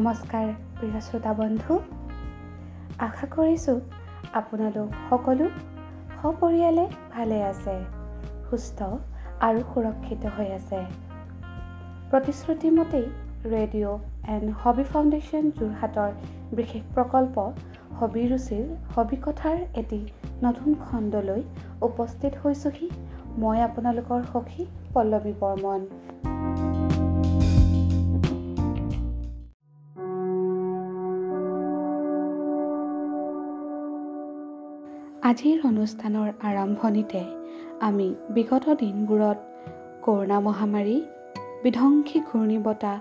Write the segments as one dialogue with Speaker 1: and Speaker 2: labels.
Speaker 1: নমস্কাৰ প্ৰিয় শ্ৰোতা বন্ধু। আশা কৰিছোঁ আপোনালোক সকলো সপৰিয়ালে ভালে আছে সুস্থ আৰু সুৰক্ষিত হৈ আছে। প্ৰতিশ্ৰুতি মতেই ৰেডিঅ' এণ্ড হবি ফাউণ্ডেশ্যন যোৰহাটৰ বিশেষ প্ৰকল্প হবি ৰুচিৰ হবি কথাৰ এটি নতুন খণ্ডলৈ উপস্থিত হৈছোঁহি। মই আপোনালোকৰ সখী পল্লৱী বৰ্মন। আজিৰ অনুষ্ঠানৰ আৰম্ভণিতে আমি বিগত দিনবোৰত কৰোণা মহামাৰী বিধ্বংসী ঘূৰ্ণী বতাহ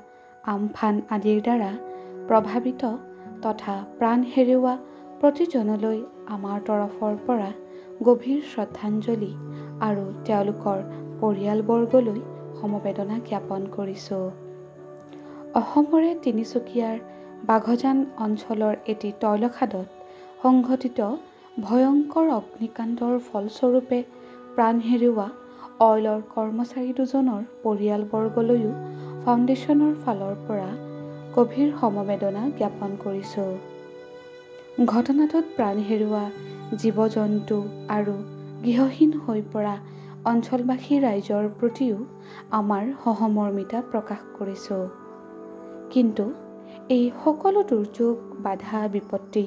Speaker 1: আমফান আদিৰ দ্বাৰা প্ৰভাৱিত তথা প্ৰাণ হেৰুওৱা প্ৰতিজনলৈ আমাৰ তৰফৰ পৰা গভীৰ শ্ৰদ্ধাঞ্জলি আৰু তেওঁলোকৰ পৰিয়ালবৰ্গলৈ সমবেদনা জ্ঞাপন কৰিছোঁ। অসমৰে তিনিচুকীয়াৰ বাঘজান অঞ্চলৰ এটি তৈলখাদত সংঘটিত ভয়ংকৰ অগ্নিকাণ্ডৰ ফলস্বৰূপে প্ৰাণ হেৰুওৱা অইলৰ কৰ্মচাৰী দুজনৰ পৰিয়ালবৰ্গলৈও ফাউণ্ডেশ্যনৰ ফালৰ পৰা গভীৰ সমবেদনা জ্ঞাপন কৰিছোঁ। ঘটনাটোত প্ৰাণ হেৰুওৱা জীৱ জন্তু আৰু গৃহহীন হৈ পৰা অঞ্চলবাসী ৰাইজৰ প্ৰতিও আমাৰ সহমৰ্মিতা প্ৰকাশ কৰিছোঁ। কিন্তু এই সকলো দুৰ্যোগ বাধা বিপত্তি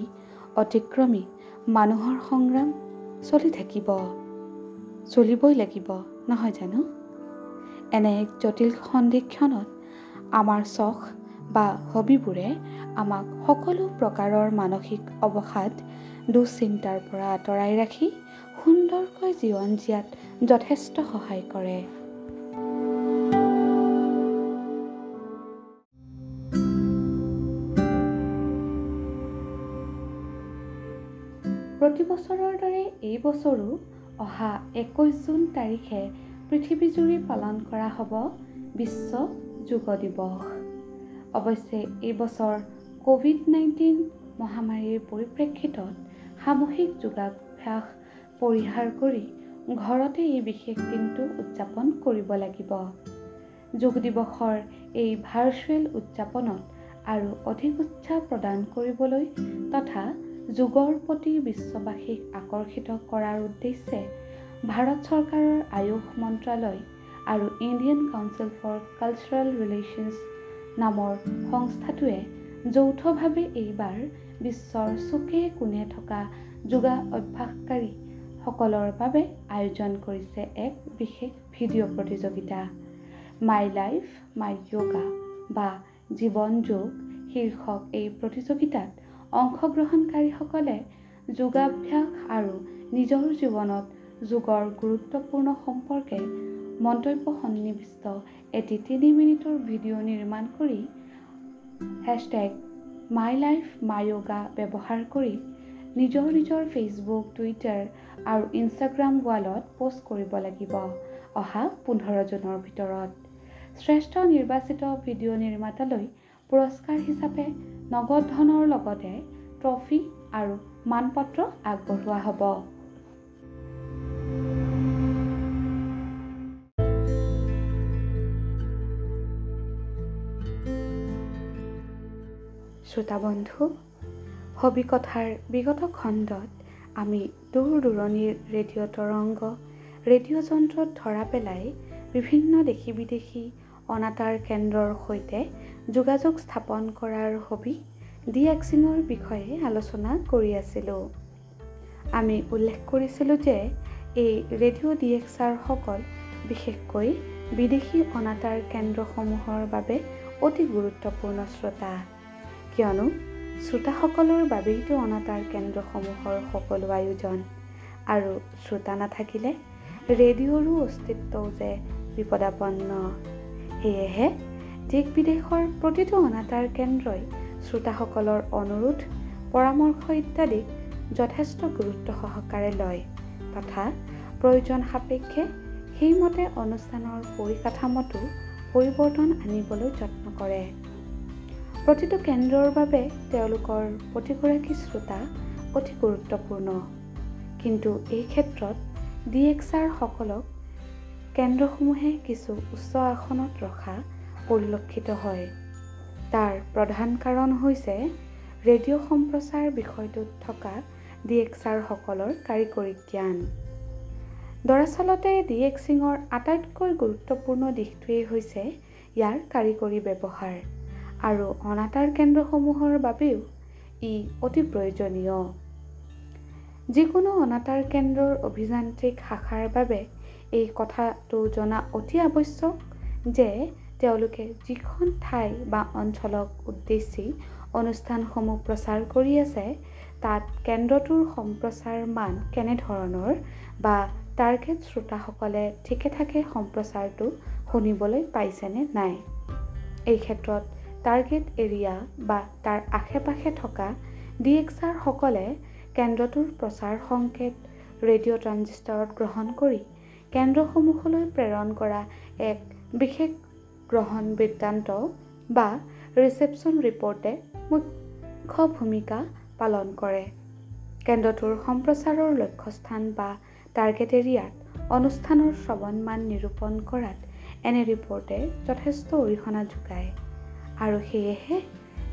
Speaker 1: অতিক্ৰমী মানুহৰ সংগ্ৰাম চলি থাকিব। চলিবই লাগিব নহয় জানো? এনে এক জটিল সন্ধিক্ষণত আমাৰ চখ বা হবিবোৰে আমাক সকলো প্ৰকাৰৰ মানসিক অৱসাদ দুশ্চিন্তাৰ পৰা আঁতৰাই ৰাখি সুন্দৰকৈ জীৱন জীয়াত যথেষ্ট সহায় কৰে। প্ৰতি বছৰৰ দৰে এই বছৰো অহা একৈছ জুন তাৰিখে পৃথিৱীজুৰি পালন কৰা হ'ব বিশ্ব যোগ দিৱস। অৱশ্যে এই বছৰ ক'ভিড নাইণ্টিন মহামাৰীৰ পৰিপ্ৰেক্ষিতত সামূহিক যোগাভ্যাস পৰিহাৰ কৰি ঘৰতে এই বিশেষ দিনটো উদযাপন কৰিব লাগিব। যোগ দিৱসৰ এই ভাৰ্চুৱেল উদযাপনত আৰু অধিক উৎসাহ প্ৰদান কৰিবলৈ তথা যোগৰ প্ৰতি বিশ্ববাসীক আকৰ্ষিত কৰাৰ উদ্দেশ্যে ভাৰত চৰকাৰৰ আয়ুস মন্ত্ৰালয় আৰু Indian Council for Cultural Relations নামৰ সংস্থাটোৱে যৌথভাৱে এইবাৰ বিশ্বৰ চুকে কোণে থকা যোগা অভ্যাসকাৰীসকলৰ বাবে আয়োজন কৰিছে এক বিশেষ ভিডিঅ' প্ৰতিযোগিতা। মাই লাইফ মাই য়োগা বা জীৱন যোগ শীৰ্ষক এই প্ৰতিযোগিতাত অংশগ্ৰহণকাৰীসকলে যোগাভ্যাস আৰু নিজৰ জীৱনত যোগৰ গুৰুত্বপূৰ্ণ সম্পৰ্কে মন্তব্য সন্নিৱিষ্ট এটি তিনি মিনিটৰ ভিডিঅ' নিৰ্মাণ কৰি hashtag my life my yoga ব্যৱহাৰ কৰি নিজৰ নিজৰ ফেচবুক টুইটাৰ আৰু ইনষ্টাগ্ৰাম ৱালত পষ্ট কৰিব লাগিব। অহা পোন্ধৰ জুনৰ ভিতৰত। শ্ৰেষ্ঠ নিৰ্বাচিত ভিডিঅ' নিৰ্মাতালৈ পুৰস্কাৰ হিচাপে নগদ ধনৰ লগতে ট্ৰফি আৰু মানপত্ৰ আগবঢ়োৱা হ'ব। শ্ৰোতা বন্ধু হবি কথাৰ বিগত খণ্ডত আমি দূৰ দূৰণিৰ ৰেডিঅ' তৰংগ ৰেডিঅ' যন্ত্ৰত ধৰা পেলাই বিভিন্ন দেশী বিদেশী অনাতাঁৰ কেন্দ্ৰৰ সৈতে যোগাযোগ স্থাপন কৰাৰ হবি ডি এক্সিঙৰ বিষয়ে আলোচনা কৰি আছিলোঁ। আমি উল্লেখ কৰিছিলোঁ যে এই ৰেডিঅ' ডি এক্সাৰসকল বিশেষকৈ বিদেশী অনাতাঁৰ কেন্দ্ৰসমূহৰ বাবে অতি গুৰুত্বপূৰ্ণ শ্ৰোতা। কিয়নো শ্ৰোতাসকলৰ বাবেইতো অনাতাঁৰ কেন্দ্ৰসমূহৰ সকলো আয়োজন। আৰু শ্ৰোতা নাথাকিলে ৰেডিঅ'ৰো অস্তিত্বও যে বিপদাপন্ন। সেয়েহে দেশ বিদেশৰ প্ৰতিটো অনাতাঁৰ কেন্দ্ৰই শ্ৰোতাসকলৰ অনুৰোধ পৰামৰ্শ ইত্যাদিক যথেষ্ট গুৰুত্ব সহকাৰে লয় তথা প্ৰয়োজন সাপেক্ষে সেইমতে অনুষ্ঠানৰ পৰিকাঠামতো পৰিৱৰ্তন আনিবলৈ যত্ন কৰে। প্ৰতিটো কেন্দ্ৰৰ বাবে তেওঁলোকৰ প্ৰতিগৰাকী শ্ৰোতা অতি গুৰুত্বপূৰ্ণ। কিন্তু এই ক্ষেত্ৰত ডি এক্সাৰসকলক কেন্দ্ৰসমূহে কিছু উচ্চ আসনত ৰখা পৰিলক্ষিত হয়। তাৰ প্ৰধান কাৰণ হৈছে ৰেডিঅ' সম্প্ৰচাৰ বিষয়টোত থকা ডি এক্সাৰসকলৰ কাৰিকৰী জ্ঞান। দৰাচলতে ডি এক্সিঙৰ আটাইতকৈ গুৰুত্বপূৰ্ণ দিশটোৱেই হৈছে ইয়াৰ কাৰিকৰী ব্যৱহাৰ আৰু অনাতাঁৰ কেন্দ্ৰসমূহৰ বাবেও ই অতি প্ৰয়োজনীয়। যিকোনো অনাতাঁৰ কেন্দ্ৰৰ অভিযান্ত্ৰিক শাখাৰ বাবে এই কথাটো জনা অতি আৱশ্যক যে তেওঁলোকে যিখন ঠাই বা অঞ্চলক উদ্দেশ্যি অনুষ্ঠানসমূহ প্ৰচাৰ কৰি আছে তাত কেন্দ্ৰটোৰ সম্প্ৰচাৰ মান কেনেধৰণৰ বা টাৰ্গেট শ্ৰোতাসকলে ঠিকে ঠাকে সম্প্ৰচাৰটো শুনিবলৈ পাইছেনে নাই? এই ক্ষেত্ৰত টাৰ্গেট এৰিয়া বা তাৰ আশে পাশে থকা ডি এক্সাৰসকলে কেন্দ্ৰটোৰ প্ৰচাৰ সংকেত ৰেডিঅ' ট্ৰাঞ্জিষ্টাৰত গ্ৰহণ কৰি কেন্দ্ৰসমূহলৈ প্ৰেৰণ কৰা এক বিশেষ গ্ৰহণ বৃত্তান্ত বা ৰিচেপশ্যন ৰিপৰ্টে মুখ্য ভূমিকা পালন কৰে। কেন্দ্ৰটোৰ সম্প্ৰচাৰৰ লক্ষ্যস্থান বা টাৰ্গেট এৰিয়াত অনুষ্ঠানৰ শ্ৰৱণমান নিৰূপণ কৰাত এনে ৰিপৰ্টে যথেষ্ট অৰিহণা যোগায়। আৰু সেয়েহে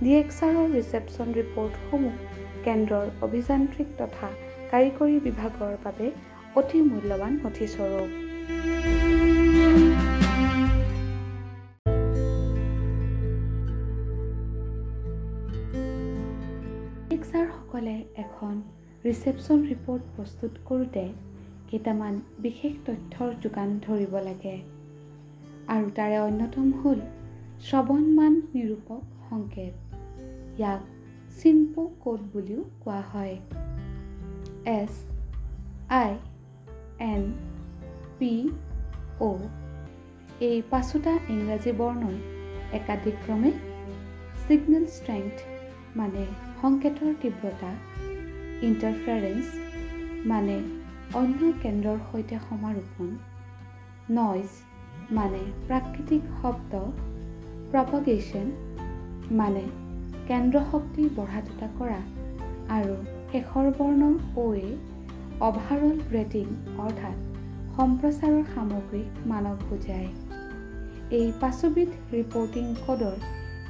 Speaker 1: ডি এক্সাৰৰ ৰিচেপশ্যন ৰিপৰ্টসমূহ কেন্দ্ৰৰ অভিযান্ত্ৰিক তথা কাৰিকৰী বিভাগৰ বাবে অতি মূল্যৱান নথিস্বৰূপ এক্সাৰসকলে এখন ৰিচেপশ্যন ৰিপৰ্ট প্ৰস্তুত কৰোঁতে কেইটামান বিশেষ তথ্যৰ যোগান ধৰিব লাগে। আৰু তাৰে অন্যতম হ'ল শ্ৰৱণমান নিৰূপক সংকেত। ইয়াক চিম্পু কোড বুলিও কোৱা হয়। S I N P O' এই পাঁচোটা ইংৰাজী বৰ্ণই একাধিক্ৰমে ছিগনেল ষ্ট্ৰেংথ মানে সংকেতৰ তীব্ৰতা ইণ্টাৰফাৰেঞ্চ মানে অন্য কেন্দ্ৰৰ সৈতে সমাৰোপণ নইজ মানে প্ৰাকৃতিক শব্দ প্ৰপগেশ্যন মানে কেন্দ্ৰ শক্তি বঢ়া দুটা কৰা আৰু শেষৰ বৰ্ণ অ'য়ে অভাৰঅল ৰেটিং অৰ্থাৎ সম্প্ৰচাৰৰ সামগ্ৰিক মানক বুজায়। এই পাঁচবিধ ৰিপৰ্টিং কোডৰ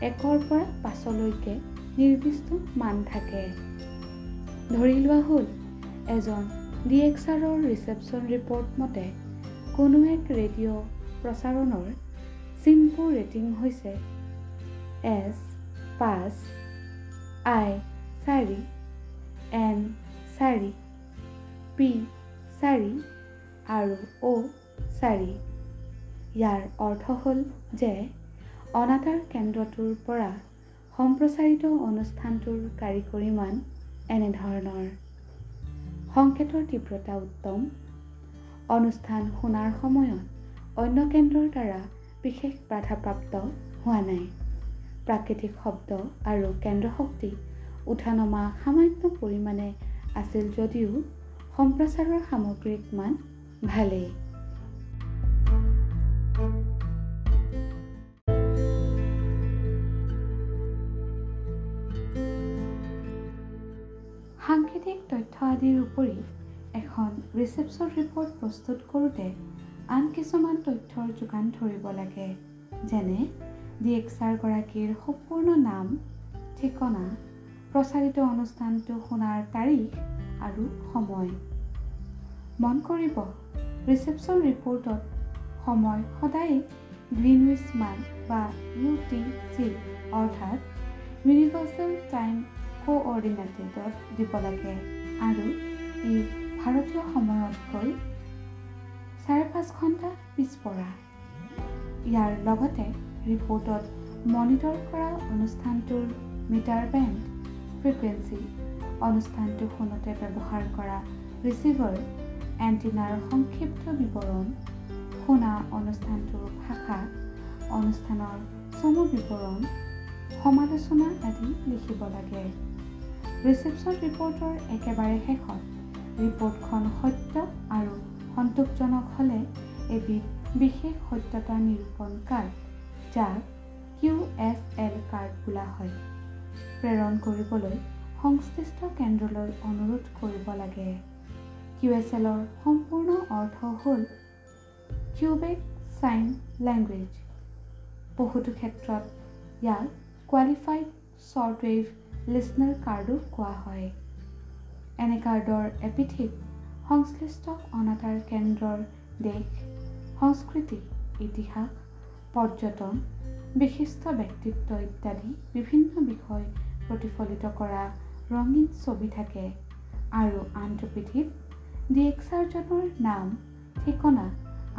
Speaker 1: একৰ পৰা পাঁচলৈকে নিৰ্দিষ্ট মান থাকে। ধৰি লোৱা হ'ল এজন ডি এক্সাৰৰ ৰিচেপশ্যন ৰিপৰ্ট মতে কোনো এক ৰেডিঅ' প্ৰচাৰণৰ চিম্পু ৰেটিং হৈছে এছ পাঁচ আই চাৰি এন চাৰি। পি চাৰি আৰু অ' চাৰি ইয়াৰ অৰ্থ হ'ল যে অনাতাঁৰ কেন্দ্ৰটোৰ পৰা সম্প্ৰচাৰিত অনুষ্ঠানটোৰ কাৰিকৰী মান এনেধৰণৰ। সংকেতৰ তীব্ৰতা উত্তম। অনুষ্ঠান শুনাৰ সময়ত অন্য কেন্দ্ৰৰ দ্বাৰা বিশেষ বাধাপ্ৰাপ্ত হোৱা নাই। প্ৰাকৃতিক শব্দ আৰু কেন্দ্ৰ শক্তি উঠা নমা সামান্য পৰিমাণে আছিল যদিও সম্প্ৰচাৰৰ সামগ্ৰিক মান ভালেই। সাংকেতিক তথ্য আদিৰ উপৰি এখন ৰিচেপশ্যন ৰিপৰ্ট প্ৰস্তুত কৰোঁতে আন কিছুমান তথ্যৰ যোগান ধৰিব লাগে যেনে ডি এক্সাৰগৰাকীৰ সম্পূৰ্ণ নাম ঠিকনা প্ৰচাৰিত অনুষ্ঠানটো শুনাৰ তাৰিখ আৰু সময়। মন কৰিব। ৰিচেপশ্যন ৰিপৰ্টত সময় সদায় গ্ৰীণউইচ মান বা ইউ টি চি অৰ্থাৎ ইউনিভাৰ্চেল টাইম কোঅৰ্ডিনেটেডত দিব লাগে। আৰু ই ভাৰতীয় সময়তকৈ চাৰে পাঁচ ঘণ্টা পিছপৰা। ইয়াৰ লগতে ৰিপৰ্টত মনিটৰ কৰা অনুষ্ঠানটোৰ মিটাৰ বেণ্ড ফ্ৰিকুৱেঞ্চি অনুষ্ঠানটো শুনোতে ব্যৱহাৰ কৰা ৰিচিভাৰ এণ্টিনাৰ সংক্ষিপ্ত বিৱৰণ শুনা অনুষ্ঠানটোৰ ভাষা অনুষ্ঠানৰ চমু বিৱৰণ সমালোচনা আদি লিখিব লাগে। ৰিচেপশ্যন ৰিপৰ্টৰ একেবাৰে শেষত ৰিপৰ্টখন সত্য আৰু সন্তোষজনক হ'লে এবিধ বিশেষ সত্যতা নিৰূপণ কাৰ্ড যাক কিউ এছ এল কাৰ্ড বোলা হয়। প্ৰেৰণ কৰিবলৈ সংশ্লিষ্ট কেন্দ্ৰলৈ অনুৰোধ কৰিব লাগে। কিউ এছ এলৰ সম্পূৰ্ণ অৰ্থ হ'ল কিউবেক চাইন লেংগুৱেজ বহুতো ক্ষেত্ৰত ইয়াক কোৱালিফাইড শ্বৰ্ট ৱেভ লিচনাৰ কাৰ্ডো কোৱা হয়। এনে কাৰ্ডৰ এপিঠিত সংশ্লিষ্ট অনাতাঁৰ কেন্দ্ৰৰ দেশ সংস্কৃতি ইতিহাস পৰ্যটন বিশিষ্ট ব্যক্তিত্ব ইত্যাদি বিভিন্ন বিষয় প্ৰতিফলিত কৰা ৰঙীন ছবি থাকে আৰু আনটো পিঠিত ডিএক্সাৰজনৰ নাম ঠিকনা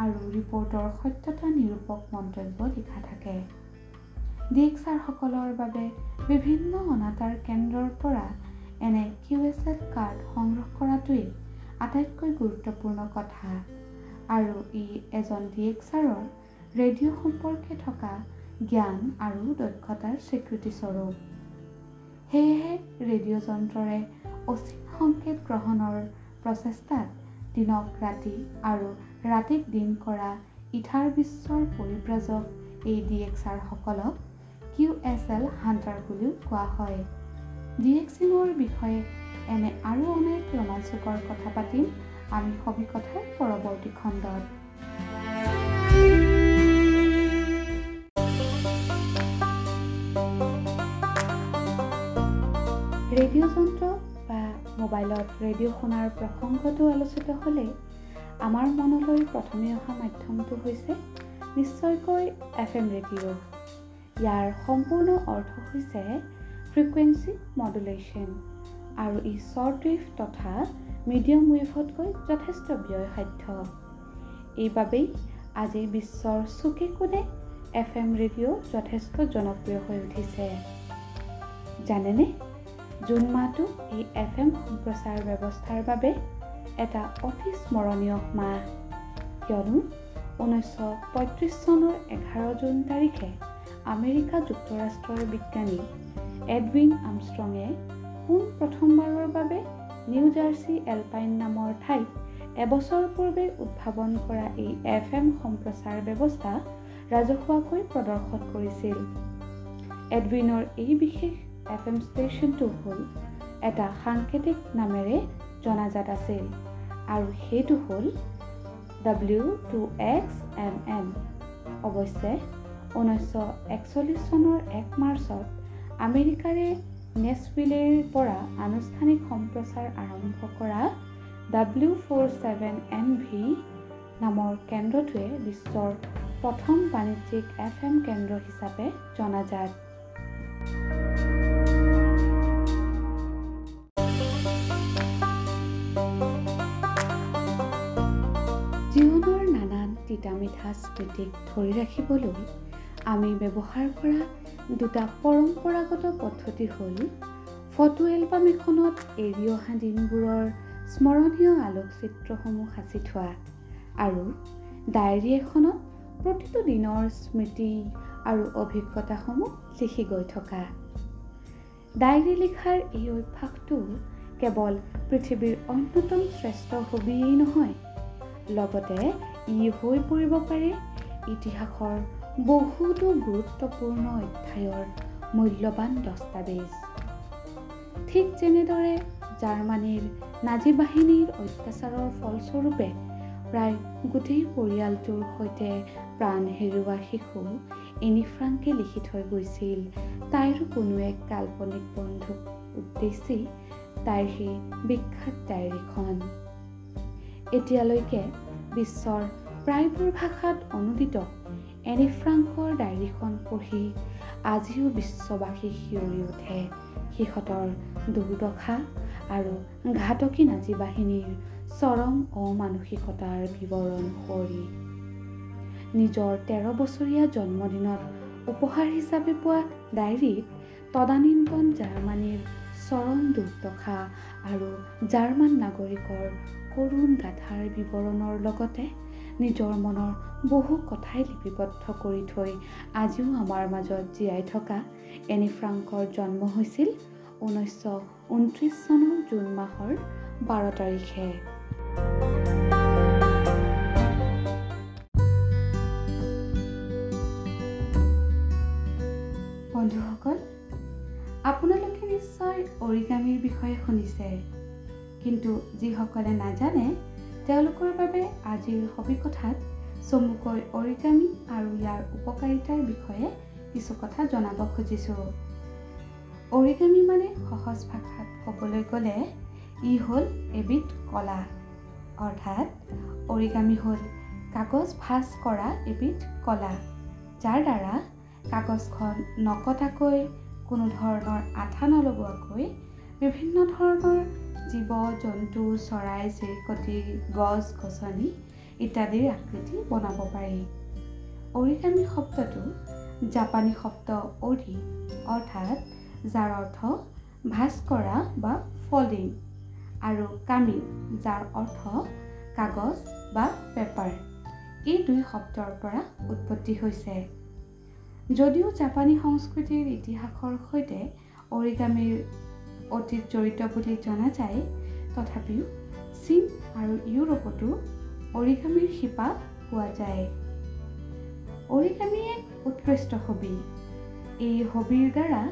Speaker 1: আৰু ৰিপৰ্টৰ সত্যতা নিৰূপক মন্তব্য লিখা থাকে। ডিএক্সাৰসকলৰ বাবে বিভিন্ন অনাতাঁৰ কেন্দ্ৰৰ পৰা এনে কিউ এছ এল কাৰ্ড সংগ্ৰহ কৰাটোৱেই আটাইতকৈ গুৰুত্বপূৰ্ণ কথা। আৰু ই এজন ডিএক্সাৰৰ ৰেডিঅ' সম্পৰ্কে থকা জ্ঞান আৰু দক্ষতাৰ স্বীকৃতিস্বৰূপ সেয়েহে ৰেডিঅ' যন্ত্ৰৰে অচিন সংকেত গ্ৰহণৰ প্ৰচেষ্টাত দিনক ৰাতি আৰু ৰাতিক দিন কৰা ইথাৰ বিশ্বৰ পৰিব্ৰাজক এই ডি এক্সাৰসকলক কিউ এছ এল হাণ্টাৰ বুলিও কোৱা হয়। ডি এক্সিঙৰ বিষয়ে এনে আৰু অনেক ৰোমাঞ্চকৰ কথা পাতিম আমি সবি কথাৰ পৰৱৰ্তী খণ্ডত। ৰেডিঅ' যন্ত্ৰ মোবাইলত ৰেডিঅ' শুনাৰ প্ৰসংগটো আলোচিত হ'লে আমাৰ মনলৈ প্ৰথমে অহা মাধ্যমটো হৈছে নিশ্চয়কৈ এফ এম ৰেডিঅ' ইয়াৰ সম্পূৰ্ণ অৰ্থ হৈছে ফ্ৰিকুৱেঞ্চি মডুলেশ্যন আৰু ই শ্বৰ্ট ৱেভ তথা মিডিয়াম ৱেভতকৈ যথেষ্ট ব্যয়সাধ্য এইবাবেই আজি বিশ্বৰ চুকে কোণে এফ এম ৰেডিঅ' যথেষ্ট জনপ্ৰিয় হৈ উঠিছে। জানেনে? জুন মাহটো এই এফ এম সম্প্ৰচাৰ ব্যৱস্থাৰ বাবে এটা অতি স্মৰণীয় মাহ। কিয়নো ঊনৈছশ পঁয়ত্ৰিছ চনৰ এঘাৰ জুন তাৰিখে আমেৰিকা যুক্তৰাষ্ট্ৰৰ বিজ্ঞানী এডৱিন আমষ্ট্ৰঙে পোনপ্ৰথমবাৰৰ বাবে নিউ জাৰ্চি এলপাইন নামৰ ঠাইত এবছৰ পূৰ্বে উদ্ভাৱন কৰা এই এফ এম সম্প্ৰচাৰ ব্যৱস্থা ৰাজহুৱাকৈ প্ৰদৰ্শন কৰিছিল। এডৱিনৰ এই বিশেষ এফ এম ষ্টেচনটো হ'ল এটা সাংকেতিক নামেৰে জনাজাত আছিল আৰু সেইটো হ'ল W two X M M অৱশ্যে ঊনৈছশ একচল্লিছ চনৰ এক মাৰ্চত আমেৰিকাৰে নেছভিলেৰ পৰা আনুষ্ঠানিক সম্প্ৰচাৰ আৰম্ভ কৰা W four seven N V নামৰ কেন্দ্ৰটোৱে বিশ্বৰ প্ৰথম বাণিজ্যিক এফ এম কেন্দ্ৰ হিচাপে জনাজাত। তিতা মিঠা স্মৃতিক ধৰি ৰাখিবলৈ আমি ব্যৱহাৰ কৰা দুটা পৰম্পৰাগত পদ্ধতি হ'ল ফটো এলবাম এখনত এৰি অহা দিনবোৰৰ স্মৰণীয় আলোকচিত্ৰসমূহ সাঁচি থোৱা আৰু ডায়েৰী এখনত প্ৰতিটো দিনৰ স্মৃতি আৰু অভিজ্ঞতাসমূহ লিখি গৈ থকা। ডায়েৰী লিখাৰ এই অভ্যাসটো কেৱল পৃথিৱীৰ অন্যতম শ্ৰেষ্ঠ হবিয়েই নহয় লগতে ই হৈ পৰিব পাৰে। ইতিহাসৰ বহুতো গুৰুত্বপূৰ্ণ অধ্যায়ৰ মূল্যৱান দস্তাবেজ। ঠিক যেনেদৰে জাৰ্মানীৰ নাজী বাহিনীৰ অত্যাচাৰৰ ফলস্বৰূপে প্ৰায় গোটেই পৰিয়ালটোৰ সৈতে প্ৰাণ হেৰুওৱা শিশু এনি ফ্ৰাংকে লিখি থৈ গৈছিল। তাইৰো কোনো এক কাল্পনিক বন্ধুক উদ্দেশ্যি তাইৰ সেই বিখ্যাত ডায়েৰীখন। এতিয়ালৈকে বিশ্বৰ প্ৰায়বোৰ ভাষাত অনুদিত। এনি ফ্ৰাংকৰ ডায়েৰীখন পঢ়ি আজিও বিশ্ববাসী শিয়ৰি উঠে। সিহঁতৰ দুৰ্দশা আৰু ঘাতকী নাজী বাহিনীৰ চৰম অমানসিকতাৰ বিৱৰণ কৰি নিজৰ তেৰ বছৰীয়া জন্মদিনত উপহাৰ হিচাপে পোৱা ডায়েৰীত তদানীন্তন জাৰ্মানীৰ চৰম দুৰ্দশা আৰু জাৰ্মান নাগৰিকৰ কৰুণ গাথাৰ বিৱৰণৰ লগতে নিজৰ মনৰ বহু কথাই লিপিবদ্ধ কৰি থৈ আজিও আমাৰ মাজত জীয়াই থকা এনি ফ্ৰাংকৰ জন্ম হৈছিল ঊনৈছশ ঊনত্ৰিছ চনৰ জুন মাহৰ বাৰ তাৰিখে। বন্ধুসকল আপোনালোকে নিশ্চয় অৰিগামীৰ বিষয়ে শুনিছে। কিন্তু যিসকলে নাজানে তেওঁলোকৰ বাবে আজিৰ সবিকথাত চমুকৈ অৰিগামী আৰু ইয়াৰ উপকাৰিতাৰ বিষয়ে কিছু কথা জনাব খুজিছোঁ। অৰিগামী মানে সহজ ভাষাত ক'বলৈ গ'লে ই হ'ল এবিধ কলা। অৰ্থাৎ অৰিগামী হ'ল কাগজ ভাজ কৰা এবিধ কলা যাৰ দ্বাৰা কাগজখন নকটাকৈ কোনো ধৰণৰ আঠা নলগোৱাকৈ বিভিন্ন ধৰণৰ জীৱ জন্তু চৰাই চিৰিকটি গছ গছনি ইত্যাদিৰ আকৃতি বনাব পাৰি। অৰিগামী শব্দটো জাপানী শব্দ অৰি অৰ্থাৎ যাৰ অৰ্থ ভাজ কৰা বা ফলিং আৰু কামি যাৰ অৰ্থ কাগজ বা পেপাৰ। এই দুই শব্দৰ পৰা উৎপত্তি হৈছে। যদিও জাপানী সংস্কৃতিৰ ইতিহাসৰ সৈতে অৰিগামীৰ অতীত জড়িত বুলি জনা যায়। তথাপিও চীন আৰু ইউৰোপতো অৰিগামীৰ শিপা পোৱা যায়। অৰিগামী এক উৎকৃষ্ট হবি। এই হবিৰ দ্বাৰা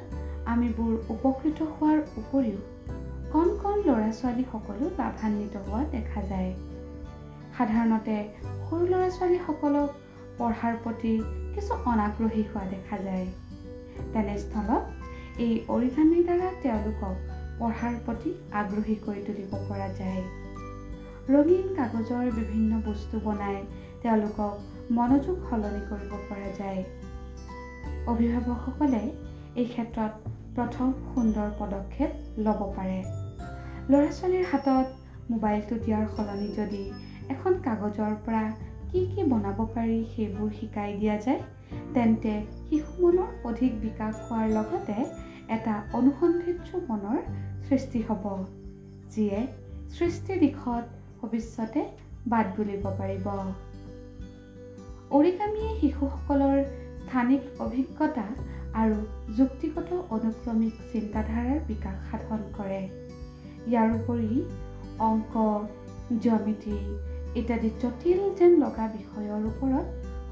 Speaker 1: আমিবোৰ উপকৃত হোৱাৰ উপৰিও কণ কণ ল'ৰা ছোৱালীসকলো লাভান্বিত হোৱা দেখা যায়। সাধাৰণতে সৰু ল'ৰা ছোৱালীসকলক পঢ়াৰ প্ৰতি কিছু অনাগ্ৰহী হোৱা দেখা যায়। তেনেস্থলত এই অৰিগামীৰ দ্বাৰা তেওঁলোকক পঢ়াৰ প্ৰতি আগ্ৰহী কৰি তুলিব পৰা যায়। ৰঙীন কাগজৰ বিভিন্ন বস্তু বনাই তেওঁলোকক মনোযোগ সলনি কৰিব পৰা যায়। অভিভাৱকসকলে এই ক্ষেত্ৰত প্ৰথম সুন্দৰ পদক্ষেপ ল'ব পাৰে। ল'ৰা ছোৱালীৰ হাতত মোবাইলটো দিয়াৰ সলনি যদি এখন কাগজৰ পৰা কি কি বনাব পাৰি সেইবোৰ শিকাই দিয়া যায় তেন্তে শিশু মনৰ অধিক বিকাশ হোৱাৰ লগতে এটা অনুসন্ধিৎসু মনৰ সৃষ্টি হ'ব যিয়ে সৃষ্টিৰ দিশত ভৱিষ্যতে বাদ বুলিব পাৰিব। অৰিকামীয়ে শিশুসকলৰ স্থানিক অভিজ্ঞতা আৰু যুক্তিগত অনুক্ৰমিক চিন্তাধাৰাৰ বিকাশ সাধন কৰে। ইয়াৰোপৰি অংক জ্যামিতি ইত্যাদি জটিল যেন লগা বিষয়ৰ ওপৰত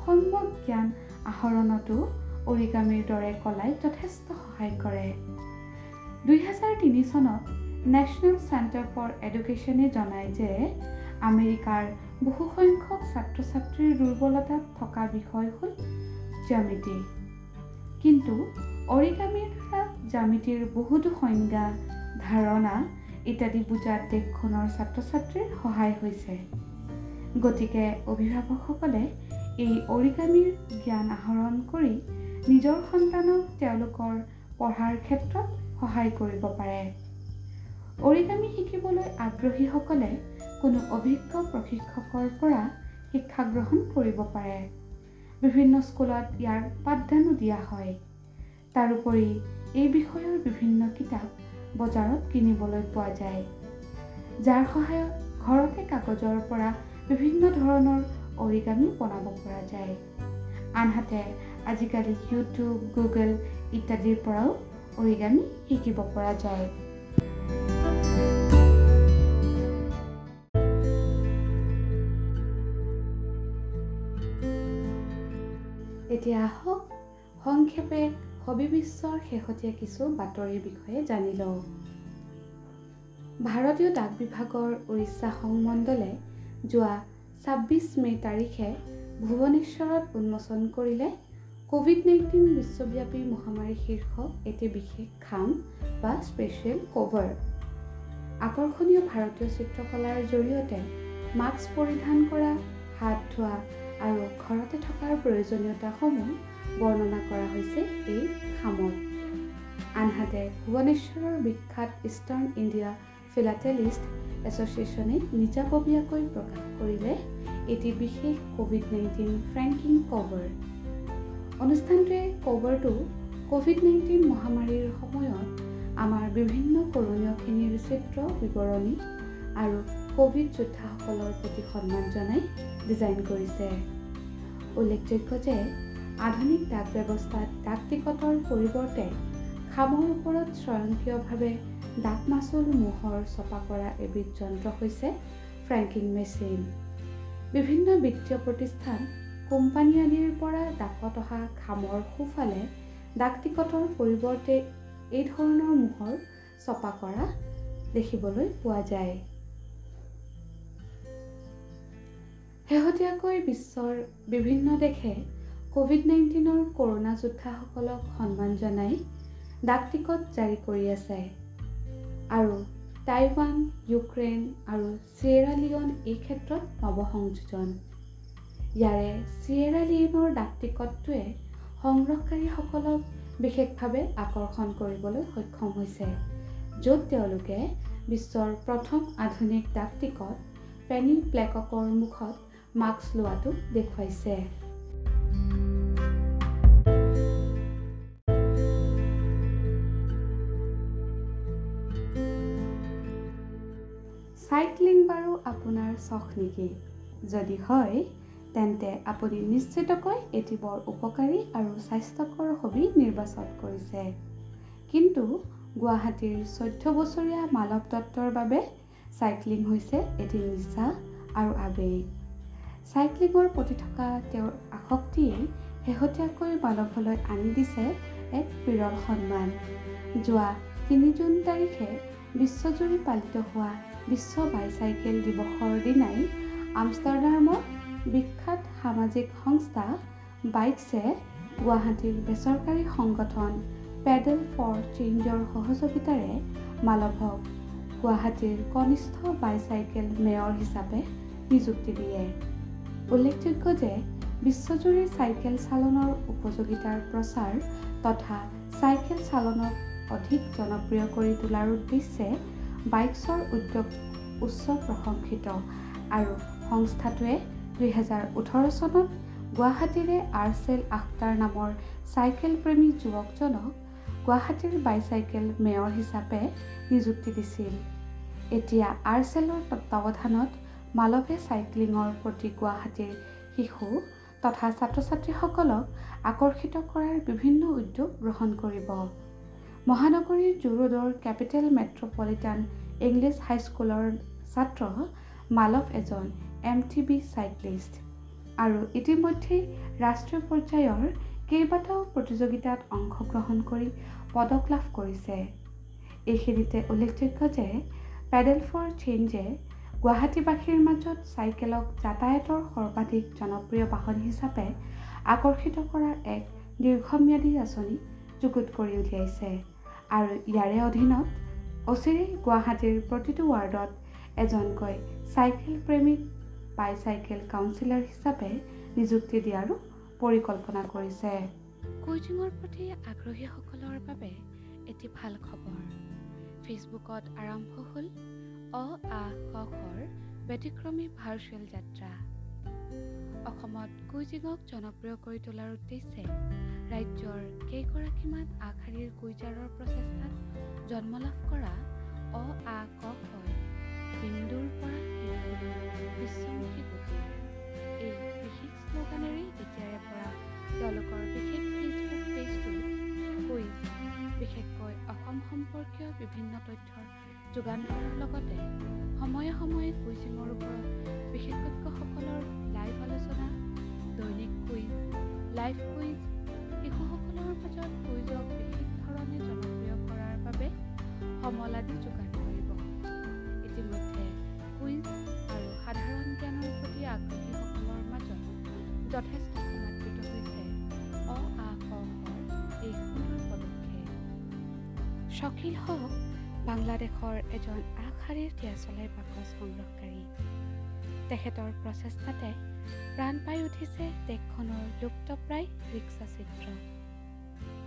Speaker 1: সম্যক জ্ঞান আহৰণতো অৰিগামীৰ দৰে কলাই যথেষ্ট সহায় কৰে। দুহেজাৰ তিনি চনত নেশ্যনেল চেণ্টাৰ ফৰ এডুকেশ্যনে জনায় যে আমেৰিকাৰ বহুসংখ্যক ছাত্ৰ ছাত্ৰীৰ দুৰ্বলতাত থকা বিষয় হ'ল জ্যামিতি। কিন্তু অৰিগামীৰ দ্বাৰা জ্যামিতিৰ বহুতো সংজ্ঞা ধাৰণা ইত্যাদি বুজাত দেশখনৰ ছাত্ৰ ছাত্ৰীৰ সহায় হৈছে। গতিকে অভিভাৱকসকলে এই অৰিগামীৰ জ্ঞান আহৰণ কৰি নিজৰ সন্তানক তেওঁলোকৰ পঢ়াৰ ক্ষেত্ৰত সহায় কৰিব পাৰে। অৰিগামী শিকিবলৈ আগ্ৰহীসকলে কোনো অভিজ্ঞ প্ৰশিক্ষকৰ পৰা শিক্ষা গ্ৰহণ কৰিব পাৰে। বিভিন্ন স্কুলত ইয়াৰ পাঠদানো দিয়া হয়। তাৰোপৰি এই বিষয়ৰ বিভিন্ন কিতাপ বজাৰত কিনিবলৈ পোৱা যায় যাৰ সহায়ত ঘৰতে কাগজৰ পৰা বিভিন্ন ধৰণৰ অৰিগামী বনাব পৰা যায়। আনহাতে আজিকালি ইউটিউব গুগল ইত্যাদিৰ পৰাও অৰিগামী শিকিব পৰা যায়। এতিয়া আহক সংক্ষেপে হবি বিশ্বৰ শেহতীয়া কিছু বাতৰিৰ বিষয়ে জানি লওঁ। ভাৰতীয় ডাক বিভাগৰ উৰিষ্যা সংমণ্ডলে যোৱা ছাব্বিছ মে' তাৰিখে ভুৱনেশ্বৰত উন্মোচন কৰিলে ক'ভিড নাইণ্টিন বিশ্বব্যাপী মহামাৰী শীৰ্ষক এটি বিশেষ খাম বা স্পেচিয়েল কভাৰ আকৰ্ষণীয় ভাৰতীয় চিত্ৰকলাৰ জৰিয়তে মাস্ক পৰিধান কৰা হাত ধোৱা আৰু ঘৰতে থকাৰ প্ৰয়োজনীয়তাসমূহ বৰ্ণনা কৰা হৈছে এই খামত। আনহাতে ভুৱনেশ্বৰৰ বিখ্যাত ইষ্টাৰ্ণ ইণ্ডিয়া ফিলাটেলিষ্ট এছ'চিয়েশ্যনে নিজাববীয়াকৈ প্ৰকাশ কৰিলে এটি বিশেষ ক'ভিড নাইণ্টিন ফ্ৰেংকিং কভাৰ অনুষ্ঠানটোৱে কভাৰটো ক'ভিড নাইণ্টিন মহামাৰীৰ সময়ত আমাৰ বিভিন্ন কৰণীয়খিনিৰ চিত্ৰ বিৱৰণী আৰু ক'ভিড যোদ্ধাসকলৰ প্ৰতি সন্মান জনাই ডিজাইন কৰিছে। উল্লেখযোগ্য যে আধুনিক ডাক ব্যৱস্থাত ডাক টিকটৰ পৰিৱৰ্তে খামৰ ওপৰত স্বয়ংক্ৰিয়ভাৱে ডাক মাচুল মোহৰ ছপা কৰা এবিধ যন্ত্ৰ হৈছে ফ্ৰেংকিং মেচিন। বিভিন্ন বিত্তীয় প্ৰতিষ্ঠান কোম্পানী আদিৰ পৰা ডাকত অহা খামৰ সোঁফালে ডাক টিকটৰ পৰিৱৰ্তে এই ধৰণৰ মোহৰ ছপা কৰা দেখিবলৈ পোৱা যায়। শেহতীয়াকৈ বিশ্বৰ বিভিন্ন দেশে ক'ভিড নাইণ্টিনৰ কৰোণা যোদ্ধাসকলক সন্মান জনাই ডাক টিকট জাৰি কৰি আছে। আৰু টাইৱান ইউক্ৰেইন আৰু চিয়েৰালিয়ন এই ক্ষেত্ৰত নৱসংযোজন। ইয়াৰে চিয়েৰালিয়নৰ ডাক টিকটটোৱে সংগ্ৰহকাৰীসকলক বিশেষভাৱে আকৰ্ষণ কৰিবলৈ সক্ষম হৈছে য'ত তেওঁলোকে বিশ্বৰ প্ৰথম আধুনিক ডাক টিকট পেনি প্লেককৰ মুখত মাস্ক লোৱাটো দেখুৱাইছে। চাইক্লিং বাৰু আপোনাৰ চখ নেকি? যদি হয় তেন্তে আপুনি নিশ্চিতকৈ এটি বৰ উপকাৰী আৰু স্বাস্থ্যকৰ হবি নিৰ্বাচন কৰিছে। কিন্তু গুৱাহাটীৰ চৈধ্য বছৰীয়া মালৱ দত্তৰ বাবে চাইক্লিং হৈছে এটি নিচা আৰু আৱেগ। চাইক্লিঙৰ প্ৰতি থকা তেওঁৰ আসক্তিয়ে শেহতীয়াকৈ মানৱলৈ আনি দিছে এক বিৰল সন্মান। যোৱা তিনি জুন তাৰিখে বিশ্বজুৰি পালিত হোৱা বিশ্ব বাইচাইকেল দিৱসৰ দিনাই আমষ্টাৰডামত বিখ্যাত সামাজিক সংস্থা বাইকছে গুৱাহাটীৰ বেচৰকাৰী সংগঠন পেডেল ফৰ চেঞ্জৰ সহযোগিতাৰে মালভক গুৱাহাটীৰ কনিষ্ঠ বাইচাইকেল মেয়ৰ হিচাপে নিযুক্তি দিয়ে। উল্লেখযোগ্য যে বিশ্বজুৰি চাইকেল চালনৰ উপযোগিতাৰ প্ৰচাৰ তথা চাইকেল চালনক অধিক জনপ্ৰিয় কৰি তোলাৰ উদ্দেশ্যে বাইকছৰ উদ্যোগ উচ্চ প্ৰশংসিত আৰু সংস্থাটোৱে দুহেজাৰ ওঠৰ চনত গুৱাহাটীৰে আৰ্চেল আখতাৰ নামৰ চাইকেল প্ৰেমী যুৱকজনক গুৱাহাটীৰ বাইচাইকেল মেয়ৰ হিচাপে নিযুক্তি দিছিল। এতিয়া আৰ্চেলৰ তত্বাৱধানত মালৱে চাইক্লিঙৰ প্ৰতি গুৱাহাটীৰ শিশু তথা ছাত্ৰ ছাত্ৰীসকলক আকৰ্ষিত কৰাৰ বিভিন্ন উদ্যোগ গ্ৰহণ কৰিব। মহানগৰীৰ জুৰোডৰ কেপিটেল মেট্ৰপলিটান ইংলিছ হাইস্কুলৰ ছাত্ৰ মালৱ এজন এম টি বি চাইক্লিষ্ট আৰু ইতিমধ্যেই ৰাষ্ট্ৰীয় পৰ্যায়ৰ কেইবাটাও প্ৰতিযোগিতাত অংশগ্ৰহণ কৰি পদক লাভ কৰিছে। এইখিনিতে উল্লেখযোগ্য যে পেডেল ফৰ চেঞ্জে গুৱাহাটীবাসীৰ মাজত চাইকেলক যাতায়াতৰ সৰ্বাধিক জনপ্ৰিয় বাহন হিচাপে আকৰ্ষিত কৰাৰ এক দীৰ্ঘম্যাদী আঁচনি যুগুত কৰি উলিয়াইছে। আৰু ইয়াৰে অধীনত অচিৰেই গুৱাহাটীৰ প্ৰতিটো ৱাৰ্ডত এজনকৈ চাইকেল প্ৰেমিক বাইচাইকেল কাউন্সিলৰ হিচাপে নিযুক্তি দিয়াৰো পৰিকল্পনা কৰিছে। কোচিঙৰ প্ৰতি আগ্ৰহীসকলৰ বাবে এটি ভাল খবৰ। ফেচবুকত আৰম্ভ হ'ল অ আ ক খৰ ব্যতিক্ৰমী ভাৰ্চুৱেল যাত্ৰা। অসমত কুইজিঙক জনপ্ৰিয় কৰি তোলাৰ উদ্দেশ্যে ৰাজ্যৰ কেইগৰাকীমান আগশাৰীৰ কুইজাৰৰ প্ৰচেষ্টাত জন্ম লাভ কৰা অ আ ক খৰ বিন্দুৰ পৰা বিশ্বমুখী গতি এই বিশেষ শ্লোগানেৰে এতিয়াৰে পৰা তেওঁলোকৰ বিশেষ ফেচবুক পেজটোত কুইজ বিশেষকৈ অসম সম্পৰ্কীয় বিভিন্ন তথ্যৰ যোগান ধৰাৰ লগতে সময়ে সময়ে কুইজিঙৰ ওপৰত বিশেষজ্ঞসকলৰ লাইভ আলোচনা দৈনিক কুইজ লাইভ কুইজ শিশুসকলৰ মাজত কুইজক বিশেষ ধৰণে জনপ্ৰিয় কৰাৰ বাবে সমল আদি যোগান যথেষ্ট সমাদৃত হৈছে। অ আ এই সুন্দৰ পদক্ষেপ। শকিল হওক বাংলাদেশৰ এজন আগশাৰীৰ তিয়াচলাই বাকচ সংগ্ৰহকাৰী। তেখেতৰ প্ৰচেষ্টাতে প্ৰাণ পাই উঠিছে দেশখনৰ লুপ্তপ্ৰায় ৰিক্সা চিত্ৰ।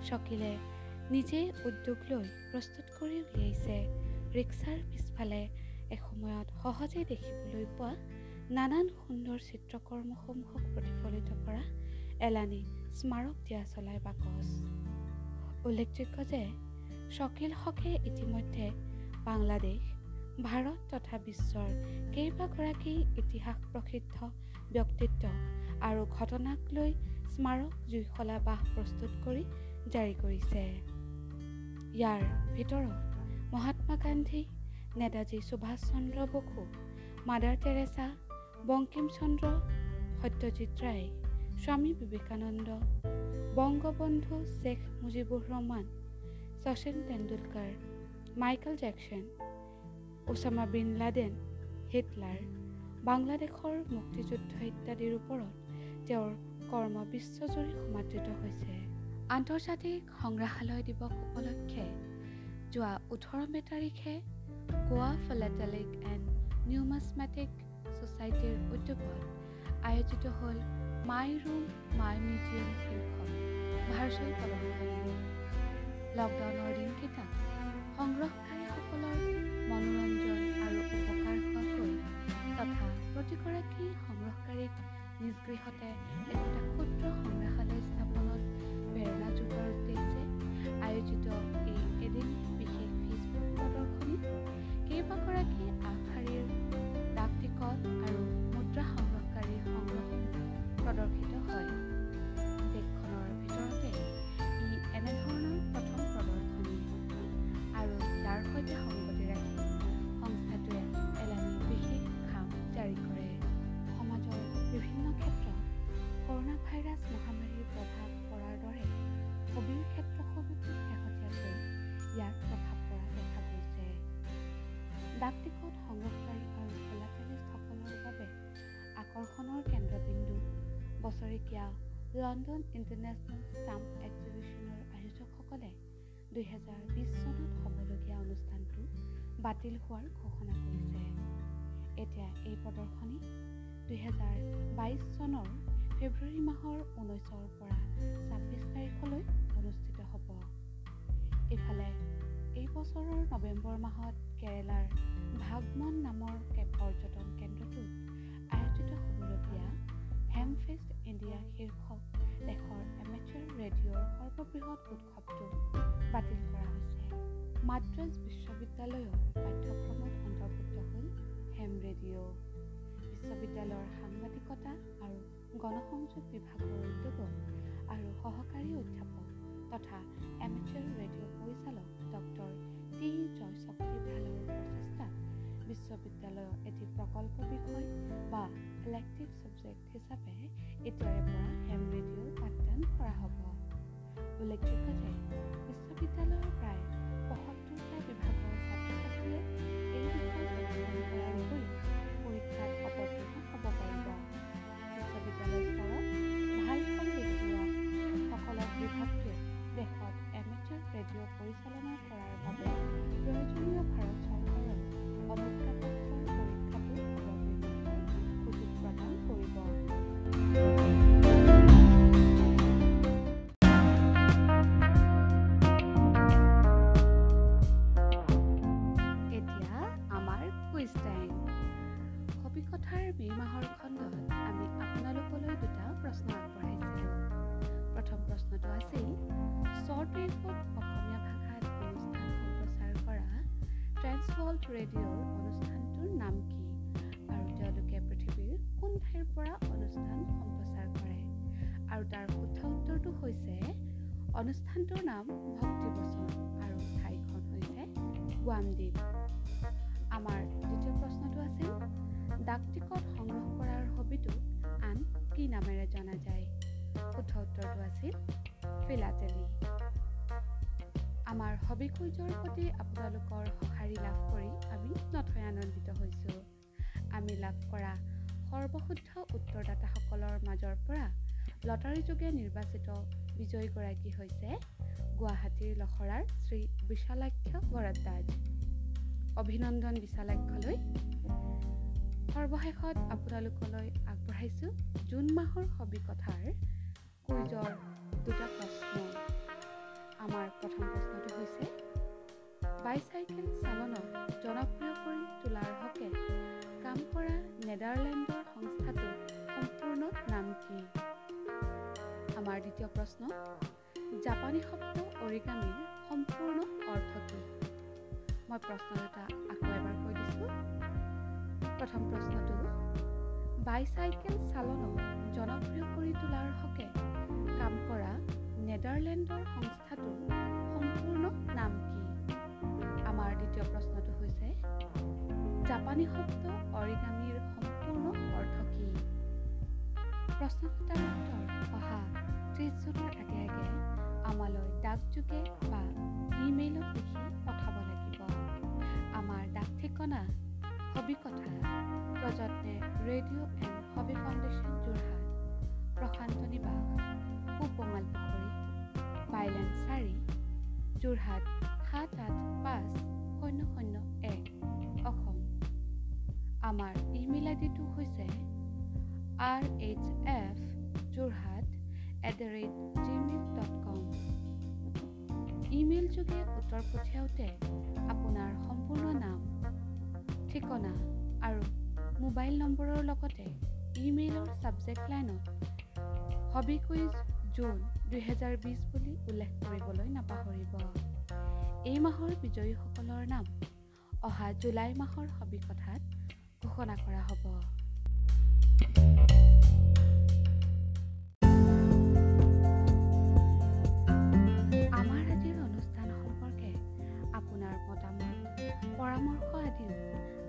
Speaker 1: শকিলে নিজেই উদ্যোগ লৈ প্ৰস্তুত কৰি উলিয়াইছে ৰিক্সাৰ পিছফালে এসময়ত সহজে দেখিবলৈ পোৱা নানান সুন্দৰ চিত্ৰকৰ্মসমূহক প্ৰতিফলিত কৰা এলানি স্মাৰক দিয়া চলাই বাকচ। উল্লেখযোগ্য যে শ্বকিল হকে ইতিমধ্যে বাংলাদেশ ভাৰত তথা বিশ্বৰ কেইবাগৰাকী ইতিহাস প্ৰসিদ্ধ ব্যক্তিত্ব আৰু ঘটনাক লৈ স্মাৰক জুইশলা বাহ প্ৰস্তুত কৰি জাৰি কৰিছে। ইয়াৰ ভিতৰত Mahatma Gandhi Netaji Subhash Chandra Bose Mother Teresa Bankim Chandra Satyajit Ray Swami Vivekananda Bangabandhu Sheikh Mujibur Rahman Sachin Tendulkar Michael Jackson Osama bin Laden Hitler বাংলাদেশৰ মুক্তিযুদ্ধ ইত্যাদিৰ ওপৰত তেওঁৰ কৰ্ম বিশ্বজুৰি সমাদৃত হৈছে। আন্তৰ্জাতিক সংগ্ৰহালয় দিৱস উপলক্ষে যোৱা ওঠৰ মে' তাৰিখে গোৱা ফেলেটেলিক এণ্ড নিউমাছমেটিক ছ'চাইটিৰ উদ্যোগত আয়োজিত হ'ল মাই রুম, মাই মিউজিয়াম শীৰ্ষক ভাৰ্চুৱেল প্ৰদৰ্শনী লকডাউনৰ দিনকেইটাত সংগ্ৰহকাৰীসকলৰ মনোৰঞ্জন আৰু লণ্ডন ইণ্টাৰনেশ্যনেল ষ্টাম্প এক্সিবিশ্যনৰ আয়োজকসকলে দুহেজাৰ বিছ চনত হ'বলগীয়া অনুষ্ঠানটো বাতিল হোৱাৰ ঘোষণা কৰিছে। এতিয়া এই প্ৰদৰ্শনী দুহেজাৰ বাইছ চনৰ ফেব্ৰুৱাৰী মাহৰ ঊনৈছৰ পৰা ছাব্বিছ তাৰিখলৈ অনুষ্ঠিত হ'ব। ইফালে এই বছৰৰ নৱেম্বৰ মাহত কেৰেলাৰ ভাগমন নামৰ পৰ্যটন কেন্দ্ৰটোত আয়োজিত হ'বলগীয়া হেমফেষ্ট ইণ্ডিয়া শীৰ্ষক দেশৰ এমেচাৰ ৰেডিঅ'ৰ সৰ্ববৃহৎ উৎসৱটো বাতিল কৰা হৈছে। মাদ্ৰাজ বিশ্ববিদ্যালয়ৰ পাঠ্যক্ৰমত অন্তৰ্ভুক্ত হ'ল হেম ৰেডিঅ' বিশ্ববিদ্যালয়ৰ সাংবাদিকতা আৰু গণসংযোগ বিভাগৰ উদ্যোগক আৰু সহকাৰী অধ্যাপক তথা এমেচাৰ ৰেডিঅ' পৰিচালক ডক্টৰ টি জয়শক্তি ভালৰ প্ৰচেষ্টাত বিশ্ববিদ্যালয়ৰ এটি প্ৰকল্প বিষয় বা ইলেক্টিভ ছাবজেক্ট হিচাপে এতিয়াৰে পৰা হেম ৰেডিঅ' পাঠদান কৰা হ'ব। উল্লেখযোগ্য যে বিশ্ববিদ্যালয়ৰ প্ৰায় নামেৰে জনা যায় শুদ্ধ উত্তৰটো আছিল ফিলাটেলি আমাৰ হবি কুইজৰ প্ৰতি আপোনালোকৰ সঁহাৰি লাভ কৰি আমি নথৈ আনন্দিত হৈছোঁ। আমি লাভ কৰা সৰ্বশুদ্ধ উত্তৰদাতাসকলৰ মাজৰ পৰা লটাৰী যোগে নিৰ্বাচিত বিজয়ীগৰাকী হৈছে গুৱাহাটীৰ লখৰাৰ শ্ৰী বিশালাক্ষ বৰদ্দাজ অভিনন্দন বিশালাক্ষলৈ। সৰ্বশেষত আপোনালোকলৈ আগবঢ়াইছোঁ জুন মাহৰ হবি কথাৰ কুইজৰ দুটা প্ৰশ্ন। আমাৰ প্ৰথম প্ৰশ্নটো হৈছে বাইচাইকেল চালনক জনপ্ৰিয় কৰি তোলাৰ হকে কাম কৰা নেডাৰলেণ্ডৰ সংস্থাটোৰ সম্পূৰ্ণ নাম কি? আমাৰ দ্বিতীয় প্ৰশ্ন জাপানী শব্দ অৰিগামীৰ সম্পূৰ্ণ অৰ্থ কি? মই প্ৰশ্ন দুটা আকৌ এবাৰ কৈ দিছোঁ। প্ৰথম প্ৰশ্নটো বাইচাইকেল চালনক জনপ্ৰিয় কৰি তোলাৰ হকে কাম কৰা নেডাৰলেণ্ডৰ সংস্থাটোৰ সম্পূৰ্ণ নাম কি? আমাৰ দ্বিতীয় প্ৰশ্নটো হৈছে জাপানী শব্দ অৰিগামীৰ সম্পূৰ্ণ অৰ্থ কি? প্ৰশ্ন দুটাৰ উত্তৰ অহা ত্ৰিছ জুনৰ আগে আগে আমালৈ ডাকযোগে বা ইমেইলত লিখি পঠাব লাগিব। আমাৰ ডাক ঠিকনা হবি প্ৰযত্নে Radio' and Hobby Foundation Jorhat. Prashanta Nibas Supangal Pukhuri bylane চাৰি যোৰহাট সাত আঠ পাঁচ শূন্য শূন্য এক অসম। আমাৰ ইমেইল আই ডিটো হৈছে R H F Jorhat at the rate Gmail dot com. Email যোগে উত্তৰ পঠিয়াওঁতে আপোনাৰ সম্পূৰ্ণ নাম ঠিকনা আৰু মোবাইল নম্বৰৰ লগতে ইমেইলৰ ছাবজেক্ট লাইনত হবি কুইজ জুন দুহেজাৰ বিছ বুলি উল্লেখ কৰিবলৈ নাপাহৰিব। এই মাহৰ বিজয়ীসকলৰ নাম অহা জুলাই মাহৰ হবি কথাত ঘোষণা কৰা হ'ব। পৰামৰ্শ আদিও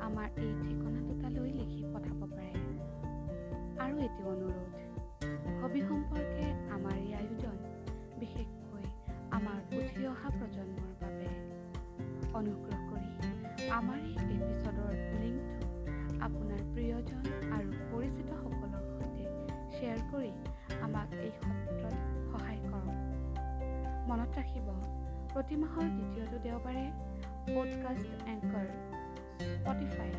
Speaker 1: আমাৰ এই ঠিকনা আৰু এটি অনুৰোধ। হবি সম্পৰ্কে আমাৰ এই আয়োজন বিশেষকৈ আমাৰ উঠি অহা প্ৰজন্মৰ বাবে। অনুগ্ৰহ কৰি আমাৰ এই এপিছডৰ লিংকটো আপোনাৰ প্ৰিয়জন আৰু পৰিচিতসকলৰ সৈতে শ্বেয়াৰ কৰি আমাক এই সত্ৰত সহায় কৰক। মনত ৰাখিব প্ৰতি মাহৰ দ্বিতীয়টো দেওবাৰে podcast Anchor Spotify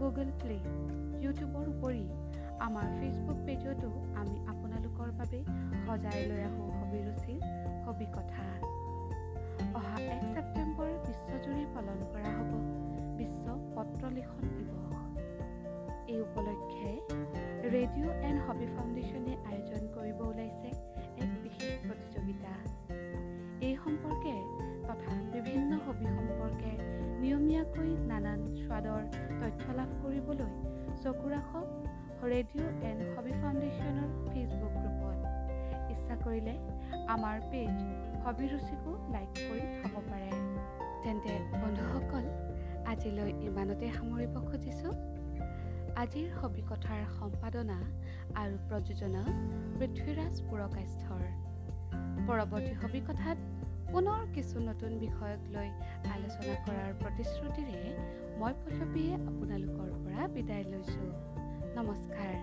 Speaker 1: Google Play ইউটিউবৰ উপৰি আমাৰ ফেচবুক পেজতো আমি আপোনালোকৰ বাবে সজাই লৈ আহোঁ হবিৰুচিৰ হবি কথা অহা এক ছেপ্টেম্বৰ বিশ্বজুৰি পালন কৰা হ'ব। বিশ্ব পত্ৰ লিখন দিৱস। এই উপলক্ষে ৰেডিঅ' এণ্ড হবি ফাউণ্ডেশ্যনে আয়োজন কৰিব ওলাইছে এক বিশেষ প্ৰতিযোগিতা। এই সম্পৰ্কে তথা বিভিন্ন হবি সম্পৰ্কে নিয়মীয়াকৈ নানান স্বাদৰ তথ্য লাভ কৰিবলৈ চকু ৰাখক ৰেডিঅ' এণ্ড হবি ফাউণ্ডেশ্যনৰ ফেচবুক গ্ৰুপত। ইচ্ছা কৰিলে আমাৰ পেজ হবি ৰুচিকো লাইক কৰি থ'ব পাৰে। তেন্তে বন্ধুসকল আজিলৈ ইমানতে সামৰিব খুজিছোঁ। আজিৰ হবি কথাৰ সম্পাদনা আৰু প্ৰযোজনা পৃথ্বীৰাজ পুৰকাস্থৰ। পৰৱৰ্তী হবি কথাত পুনৰ কিছু নতুন বিষয়ক লৈ আলোচনা কৰাৰ প্ৰতিশ্ৰুতিৰে মই পল্লৱীয়ে আপোনালোকৰ পৰা বিদায় লৈছোঁ। नमस्कार।